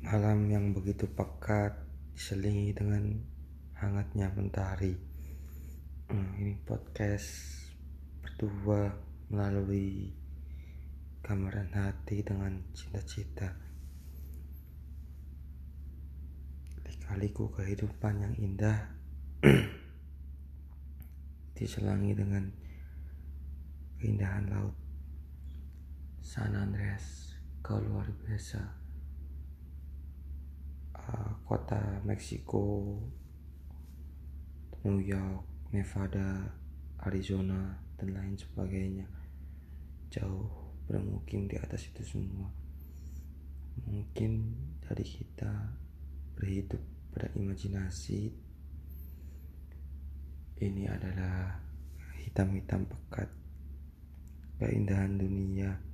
Malam yang begitu pekat diselingi dengan hangatnya mentari. Hmm, ini podcast berdua melalui gambaran hati dengan cita-cita. Dikaliku kehidupan yang indah diselangi dengan keindahan laut. San Andreas, kau luar biasa. Kota Meksiko, New York, Nevada, Arizona, dan lain sebagainya. Jauh bermukim di atas itu semua. Mungkin dari kita berhidup pada imajinasi ini adalah hitam-hitam pekat keindahan dunia